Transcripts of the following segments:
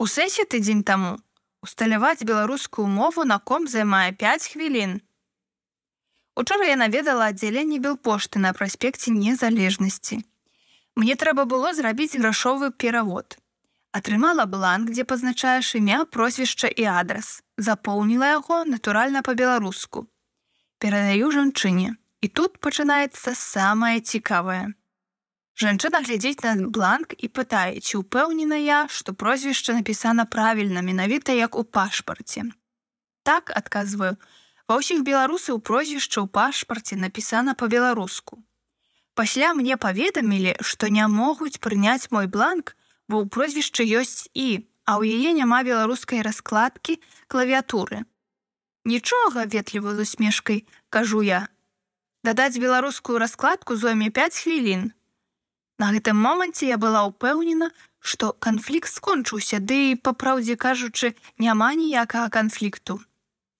У сэсе тыдзень таму усталяваць беларускую мову на ком займае 5 хвілін. Учора я наведала аддзяленне белпошты на праспекце незалежнасці. Мне трэба было зрабіць грашовы перавод. Атрымала бланк, дзе пазначаеш імя, прозвішча і адрас. Запоўніла яго натуральна па-беларуску. Перадаю жанчыне. І тут пачынаецца самае цікавае. Жанчына глядзіць на бланк і пытае, ці ўпэўнена я, што прозвішча напісана правільна менавіта як у пашпарце. Так адказваю, ва ўсіх беларусаў прозвішча ў пашпарце напісана па-беларуску. Пасля мне паведамілі, што не могуць прыняць мой бланк, бо ў прозвішчы ёсць і, а ў яе няма беларускай раскладкі клавіатуры. Нічога ветліва з усмешкай, кажу я. Дадаць беларускую раскладку зойме 5 хвілін. На гэтым моманце я была ўпэўнена, што канфлікт скончыўся, ды і па праўдзе кажучы, няма ніякага канфлікту.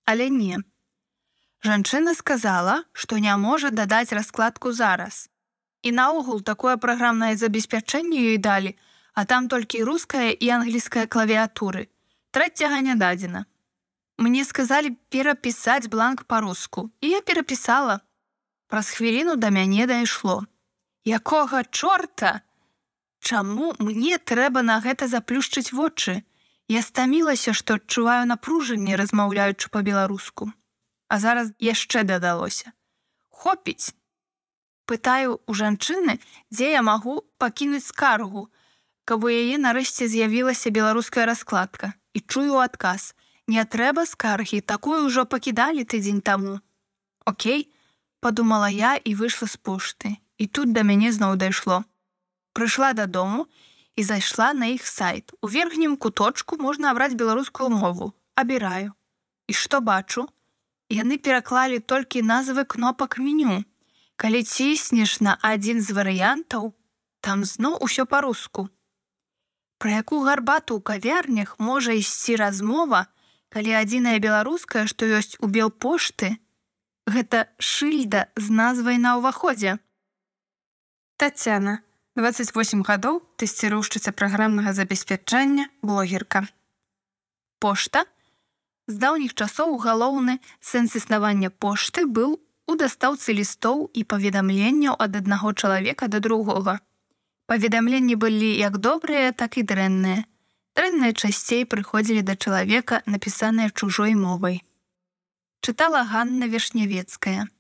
Але не. Жанчына сказала, што не можа дадаць раскладку зараз. І наогул такое праграмнае забеспячэнне ёй далі, а там толькі руская і англійская клавіатуры. Трэцяга не дадзена. Мне сказалі перапісаць бланк па-руску, і я перапісала. Праз хвіліну да мяне дайшло. Якога чорта? Чаму мне трэба на гэта заплюшчыць вочы? Я стамілася, што адчуваю напружанне, размаўляючы па-беларуску. А зараз яшчэ дадалося. Хопіць, пытаю у жанчыны, дзе я магу пакінуць скаргу, каб у яе нарэшце з'явілася беларуская раскладка і чую адказ: Не трэба скаргі, такую ўжо пакідалі тыдзень таму. Окей, подумала я і выйшла з пошты. І тут да мяне зноў дайшло. Прыйшла дадому і зайшла на іх сайт. У верхнім куточку можна абраць беларускую мову. Абіраю. І што бачу? Яны пераклалі толькі назвы кнопак меню. Калі ціснеш на адзін з варыянтаў, там зноў усё па-руску. Пра якую гарбату ў кавярнях можа ісці размова, калі адзіная беларуская, што ёсць у белпошты, гэта шыльда з назвай на ўваходзе. Тацяна, 28 гадоў тэсціроўшчыца праграмнага забеспячэння блогерка. Пошта, з даўніх часоў галоўны сэнс існавання пошты быў у дастаўцы лістоў і паведамленняў ад аднаго чалавека да другога. Паведамленні былі як добрыя, так і дрэнныя. Дрэнныя часцей прыходзілі да чалавека, напісаныя чужой мовай. Чытала Ганна Вешнявецкая.